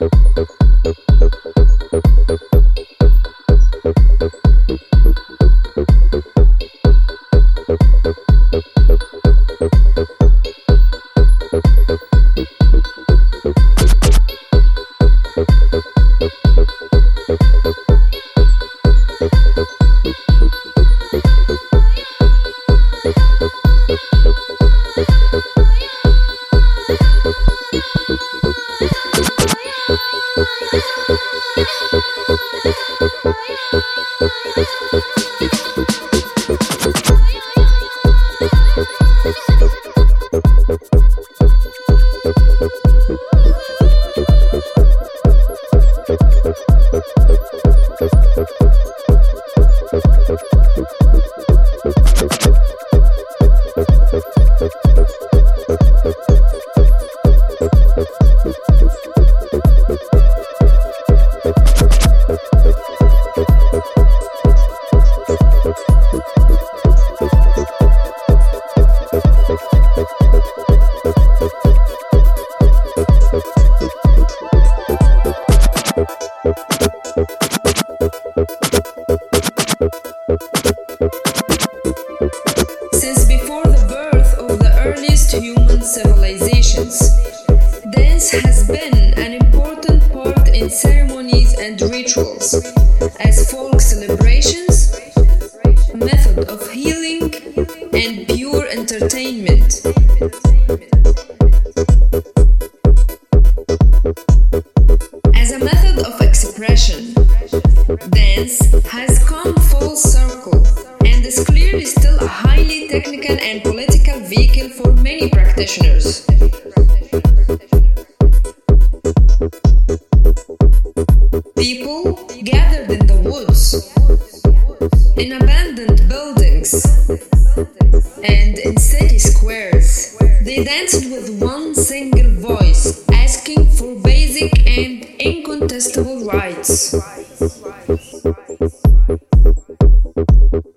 you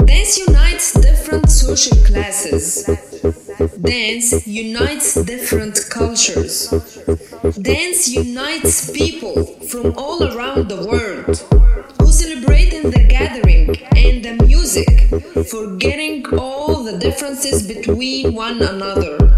Dance unites different social classes. Dance unites different cultures. Dance unites people from all around the world who celebrate in the gathering and the music, forgetting all the differences between one another.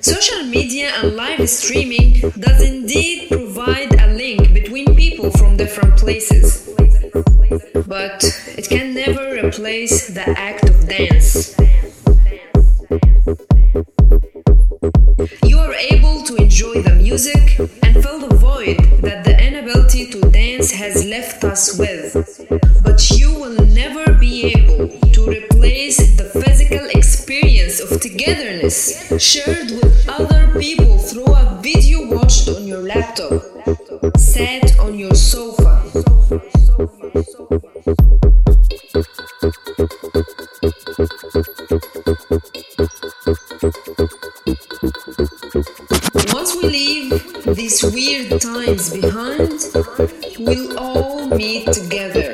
Social media and live streaming does indeed provide a link between people from different places, but it can never replace the act of dance. You are able to enjoy the music and fill the void that the inability to dance has left us with, but you will never be togetherness shared with other people through a video watched on your laptop, sat on your sofa. Once we leave these weird times behind, we'll all meet together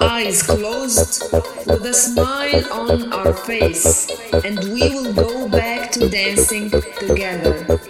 eyes closed, with a smile on our face, and we will go back to dancing together.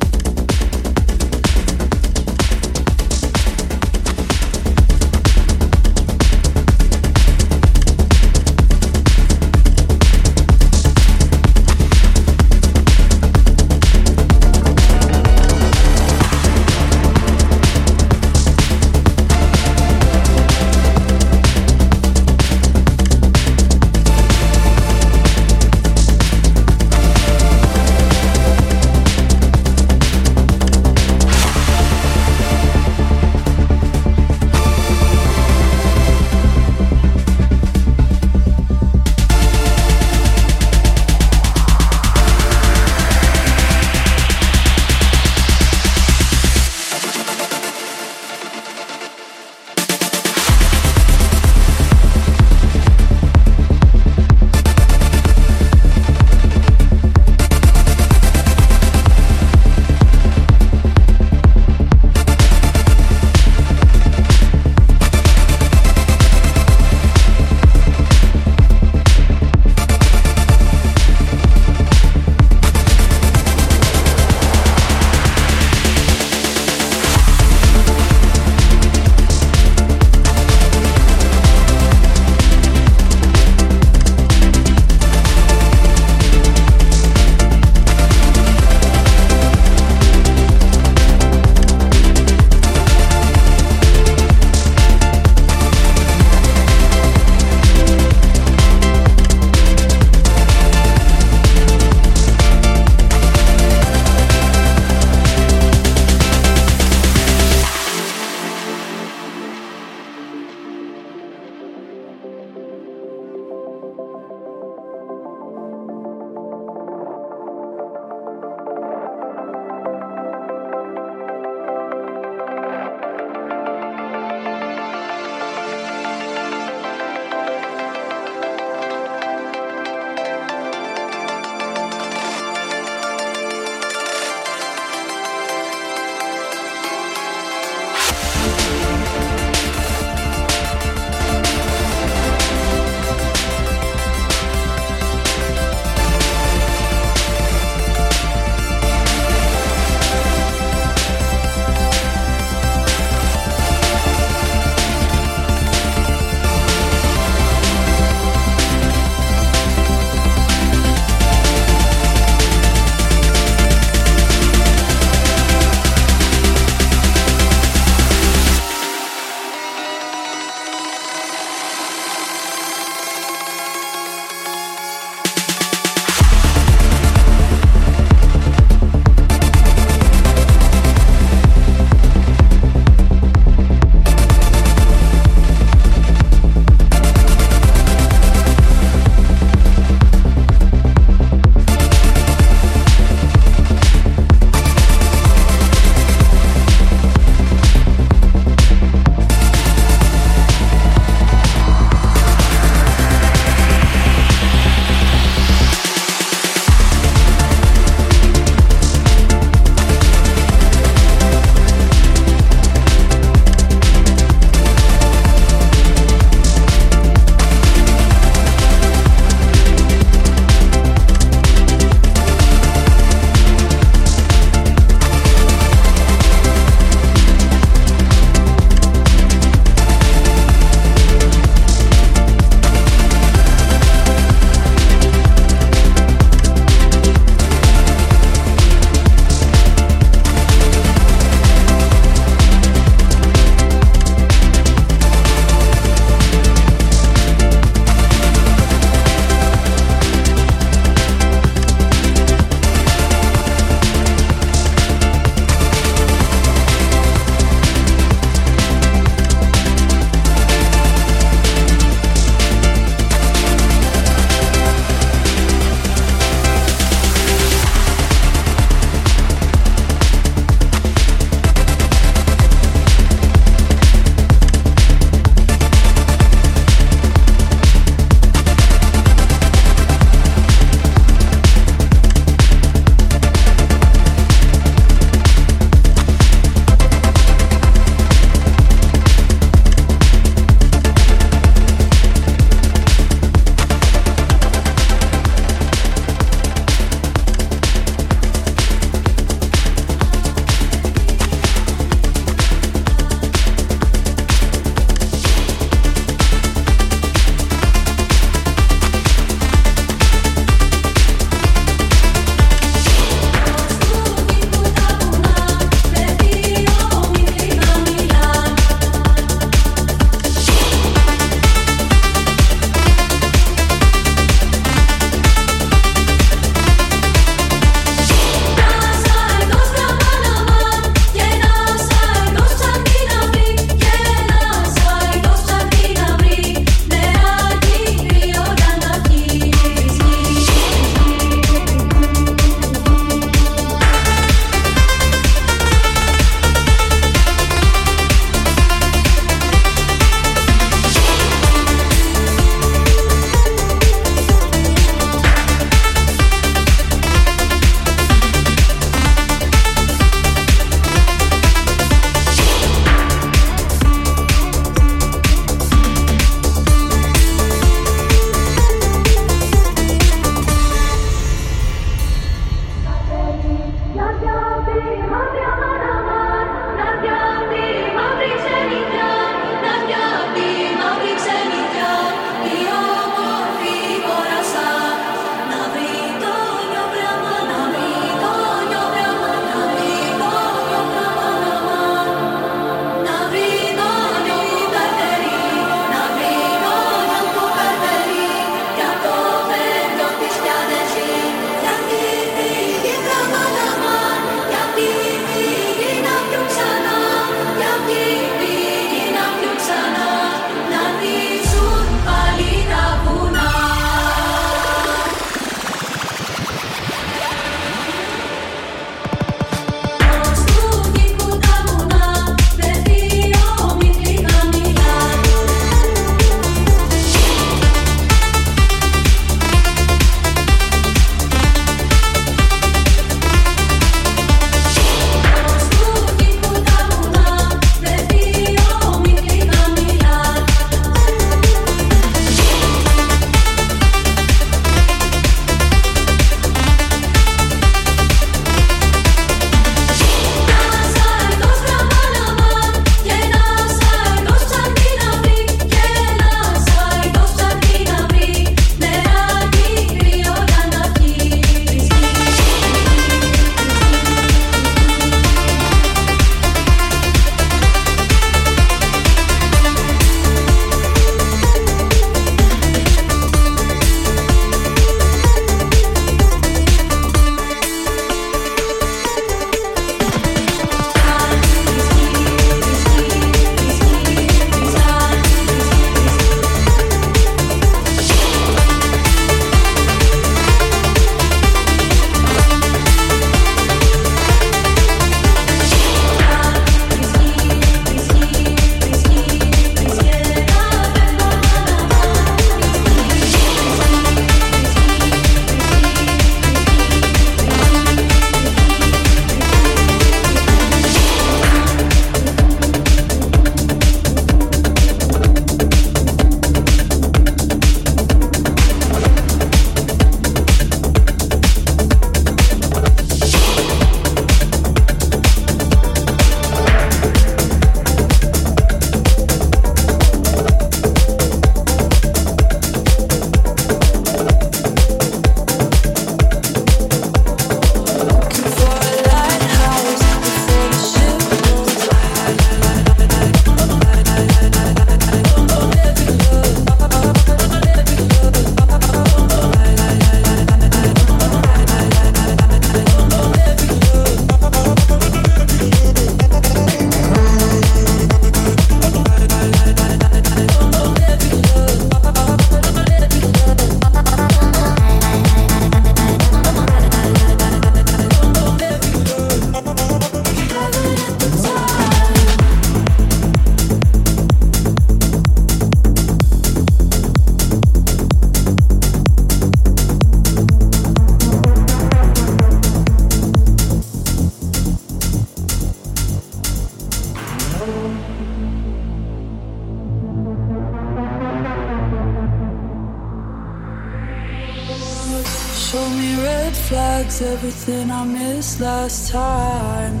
Last time.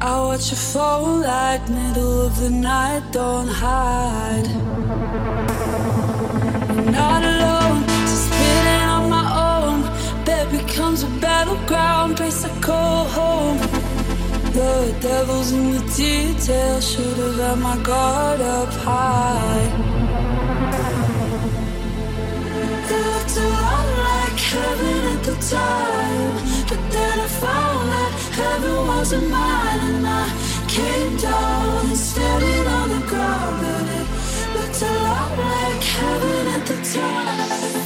I watch you fall like middle of the night, don't hide. You're not alone, so spinning on my own. Bed becomes a battleground, place I call home. The devil's in the details, should have had my guard up high. It looked a lot heaven at the time, but then I found that heaven wasn't mine, and I came down and standing on the ground, but it looked a lot like heaven at the time.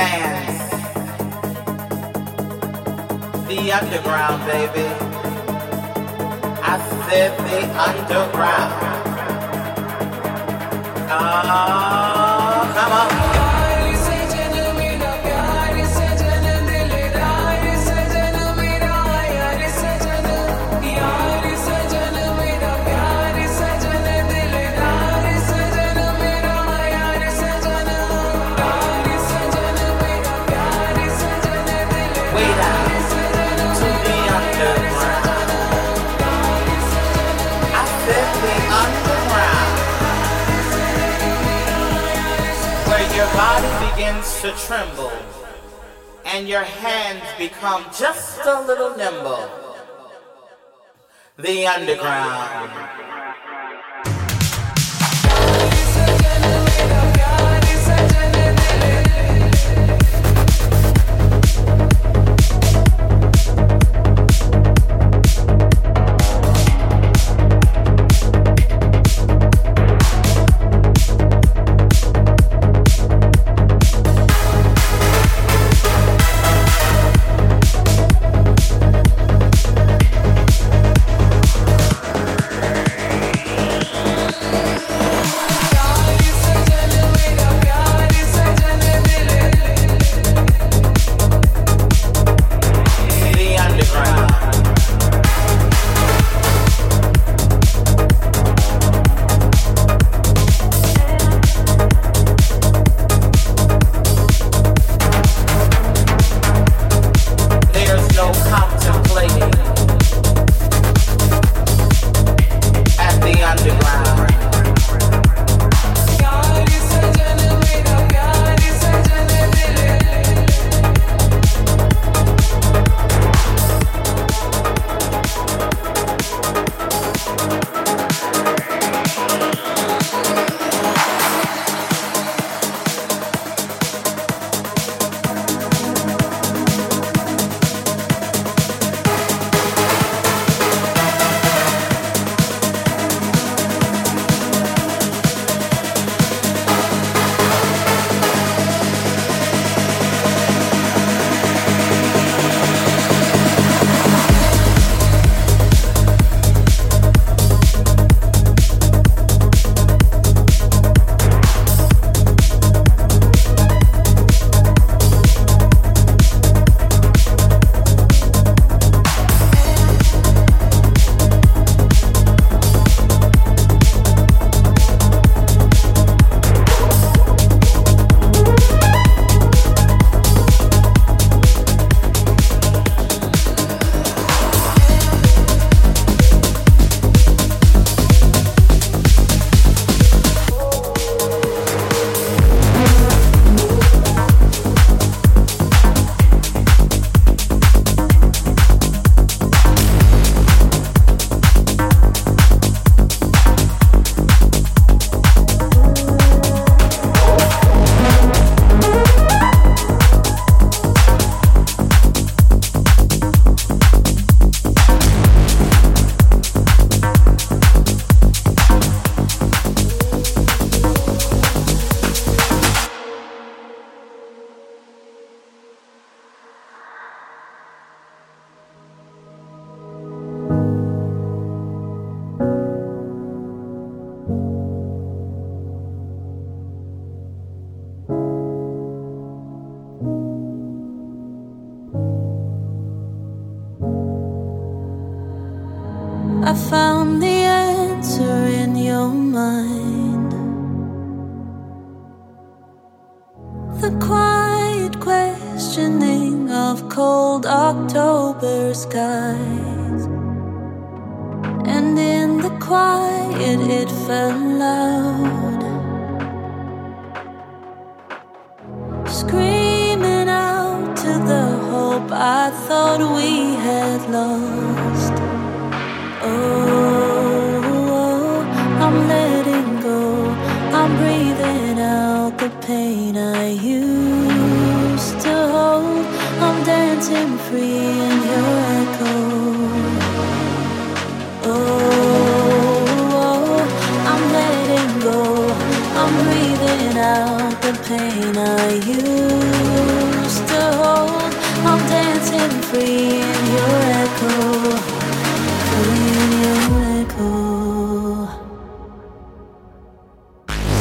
dance. The underground, baby. I said the underground. Oh, come on. body begins to tremble and your hands become just a little nimble. The underground.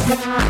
Yeah.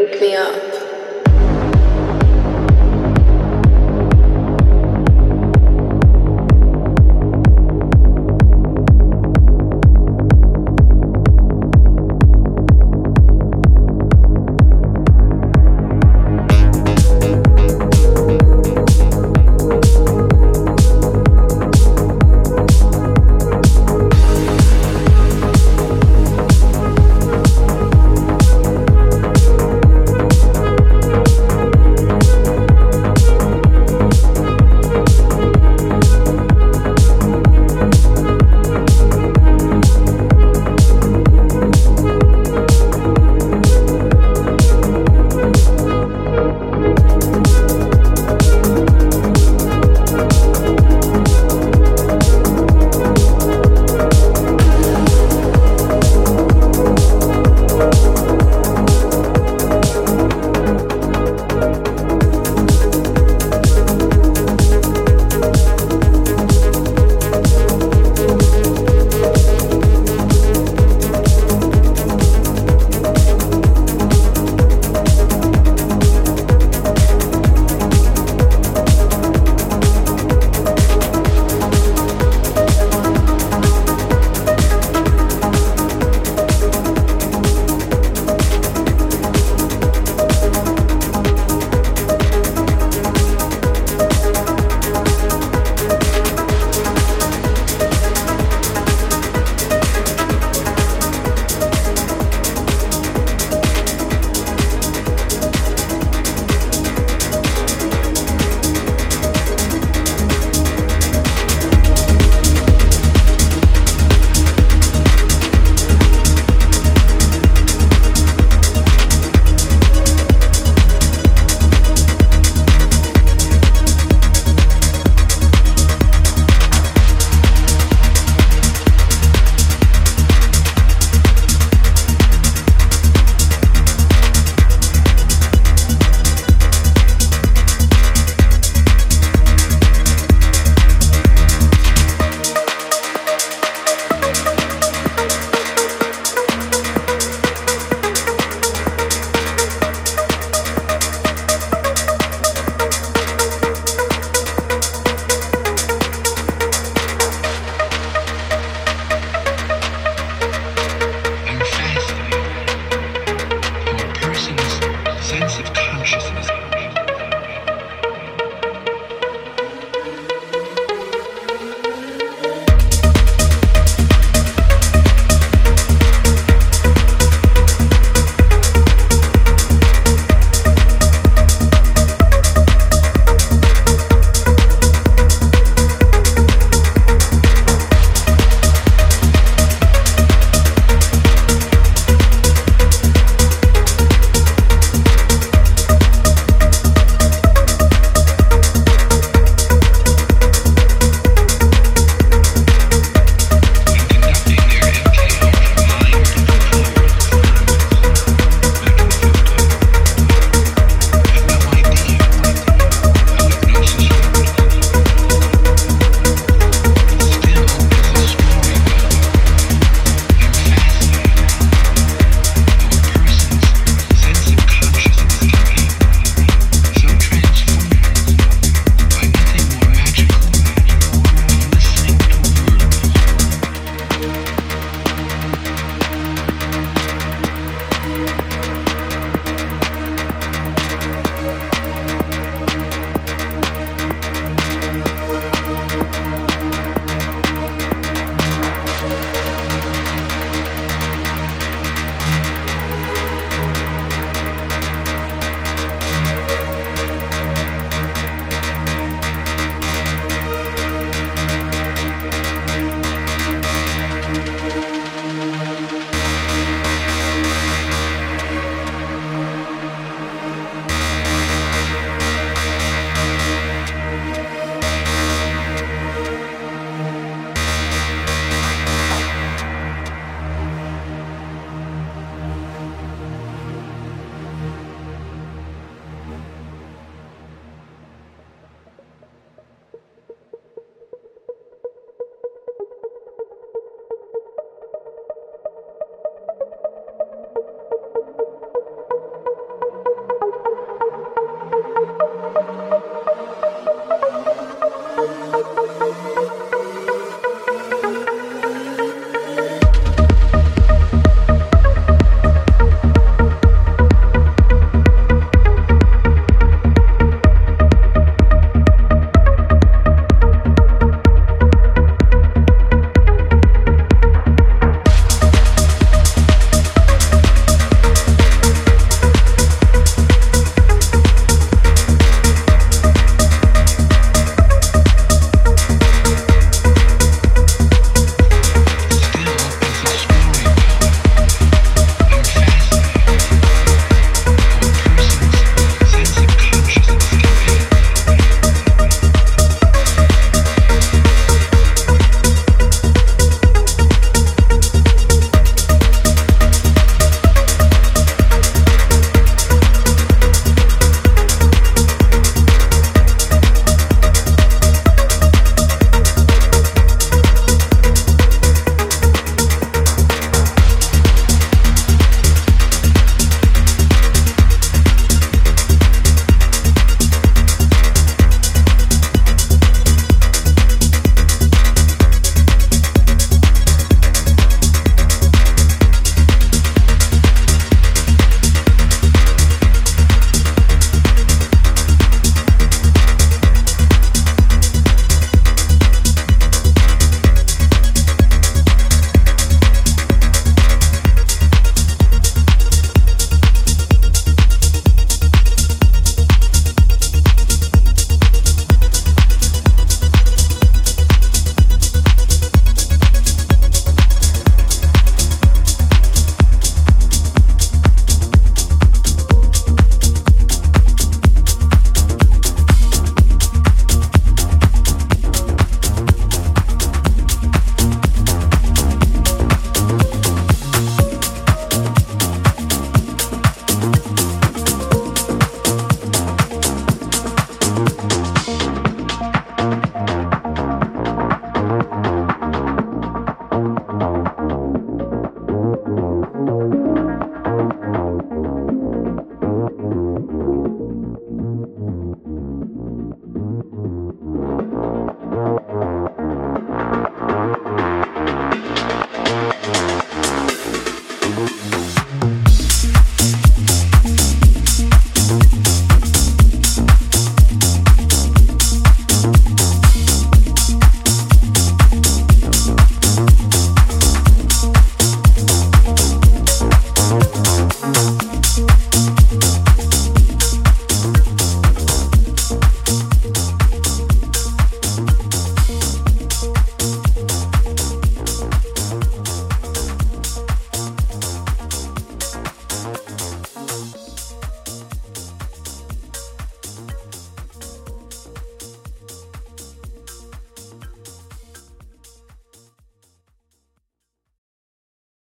broke me up.